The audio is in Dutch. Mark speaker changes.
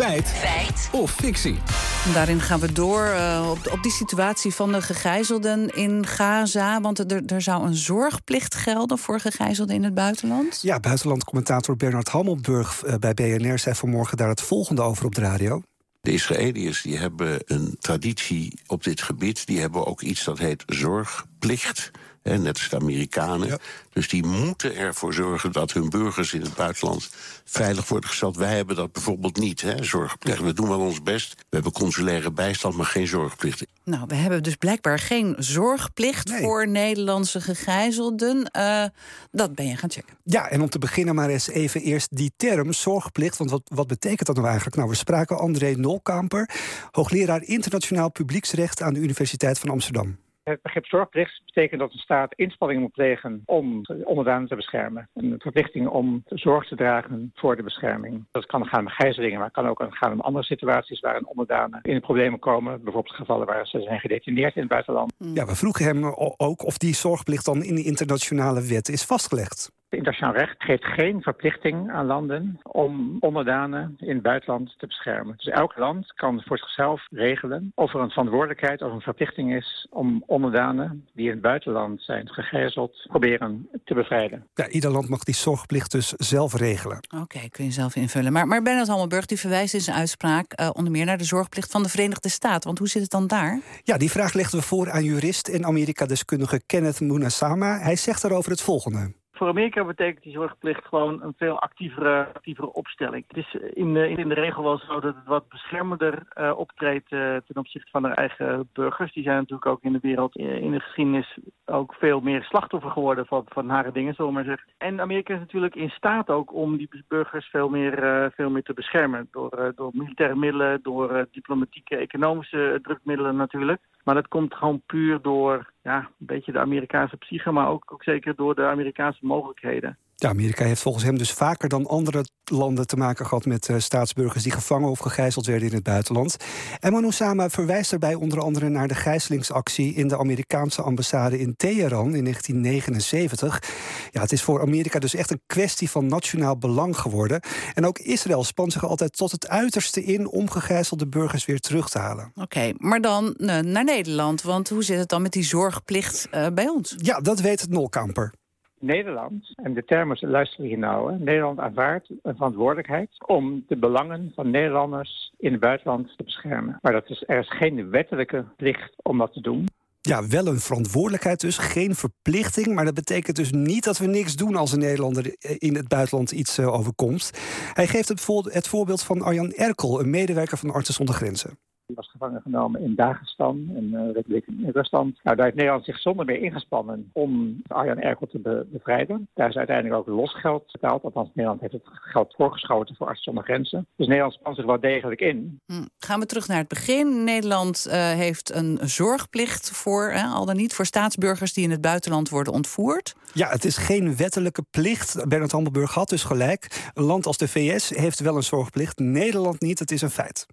Speaker 1: Feit. Feit. Of fictie.
Speaker 2: Daarin gaan we door uh, op, op, die situatie van de gegijzelden in Gaza. Want er, er zou een zorgplicht gelden voor gegijzelden in het buitenland.
Speaker 3: Ja, buitenlandcommentator Bernard Hammelburg uh, bij BNR zei vanmorgen daar het volgende over op de radio.
Speaker 4: De Israëliërs die hebben een traditie op dit gebied. Die hebben ook iets dat heet zorgplicht. Hè, net als de Amerikanen. Dus die moeten ervoor zorgen dat hun burgers in het buitenland veilig worden gesteld. Wij hebben dat bijvoorbeeld niet, hè, zorgplicht. We doen wel ons best. We hebben consulaire bijstand, maar geen zorgplicht.
Speaker 2: Nou, we hebben dus blijkbaar geen zorgplicht voor Nederlandse gegijzelden. Uh, dat ben je gaan checken.
Speaker 3: Ja, en om te beginnen maar eens even eerst die term zorgplicht. Want wat, wat betekent dat nou eigenlijk? Nou, we spraken André Nolkamper, hoogleraar internationaal publieksrecht aan de Universiteit van Amsterdam.
Speaker 5: Het begrip zorgplicht betekent dat een staat inspanningen moet plegen om onderdanen te beschermen. Een verplichting om zorg te dragen voor de bescherming. Dat kan gaan om gijzelingen, maar het kan ook gaan om andere situaties waarin onderdanen in problemen komen. Bijvoorbeeld gevallen waar ze zijn gedetineerd in het buitenland.
Speaker 3: Ja, we vroegen hem ook of die zorgplicht dan in de internationale wet is vastgelegd.
Speaker 5: Internationaal recht geeft geen verplichting aan landen om onderdanen in het buitenland te beschermen. Dus elk land kan voor zichzelf regelen of er een verantwoordelijkheid of een verplichting is om onderdanen die in het buitenland zijn gegijzeld proberen te bevrijden.
Speaker 3: Ja, ieder land mag die zorgplicht dus zelf regelen.
Speaker 2: Oké, kun je zelf invullen. Maar, maar Bernard Hammelburg die verwijst in zijn uitspraak uh, onder meer naar de zorgplicht van de Verenigde Staten. Want hoe zit het dan daar?
Speaker 3: Ja, die vraag legden we voor aan jurist en Amerika-deskundige Kenneth Munasama. Hij zegt daarover het volgende
Speaker 6: voor Amerika betekent die zorgplicht gewoon een veel actievere, actievere opstelling. Het is in de, in de regel wel zo dat het wat beschermender uh, optreedt uh, ten opzichte van de eigen burgers. Die zijn natuurlijk ook in de wereld, eh, in de geschiedenis, ook veel meer slachtoffer geworden van, van nare dingen, zullen we maar zeggen. En Amerika is natuurlijk in staat ook om die burgers veel meer, veel meer te beschermen. Door, door militaire middelen, door diplomatieke, economische drukmiddelen natuurlijk. Maar dat komt gewoon puur door ja, een beetje de Amerikaanse psyche, maar ook, ook zeker door de Amerikaanse mogelijkheden.
Speaker 3: Ja, Amerika heeft volgens hem dus vaker dan andere landen te maken gehad met uh, staatsburgers die gevangen of gegijzeld werden in het buitenland. En Manu Sama verwijst daarbij onder andere naar de gijzelingsactie in de Amerikaanse ambassade in Teheran in 1979. Ja, het is voor Amerika dus echt een kwestie van nationaal belang geworden. En ook Israël spant zich altijd tot het uiterste in om gegijzelde burgers weer terug te halen.
Speaker 2: Oké, maar dan uh, naar Nederland, want hoe zit het dan met die zorgplicht uh, bij ons?
Speaker 3: Ja, dat weet het Nolkamper.
Speaker 5: Nederland, en de termen luisteren hier nou, Nederland aanvaardt een verantwoordelijkheid om de belangen van Nederlanders in het buitenland te beschermen. Maar dat is, er is geen wettelijke plicht om dat te doen.
Speaker 3: Ja, wel een verantwoordelijkheid dus, geen verplichting. Maar dat betekent dus niet dat we niks doen als een Nederlander in het buitenland iets uh, overkomt. Hij geeft het, het voorbeeld van Arjan Erkel, een medewerker van Artsen zonder Grenzen.
Speaker 5: Die was gevangen genomen in Dagestan, een uh, republiek in Rusland. Nou, daar heeft Nederland zich zonder meer ingespannen om Arjan Erkel te bevrijden. Daar is uiteindelijk ook losgeld betaald. Althans, Nederland heeft het geld voorgeschoten voor Artsen zonder Grenzen. Dus Nederland spant zich wel degelijk in.
Speaker 2: Hm. Gaan we terug naar het begin. Nederland uh, heeft een zorgplicht voor, hè, al dan niet, voor staatsburgers die in het buitenland worden ontvoerd.
Speaker 3: Ja, het is geen wettelijke plicht. Bernard Handelburg had dus gelijk. Een land als de VS heeft wel een zorgplicht. Nederland niet. Het is een feit.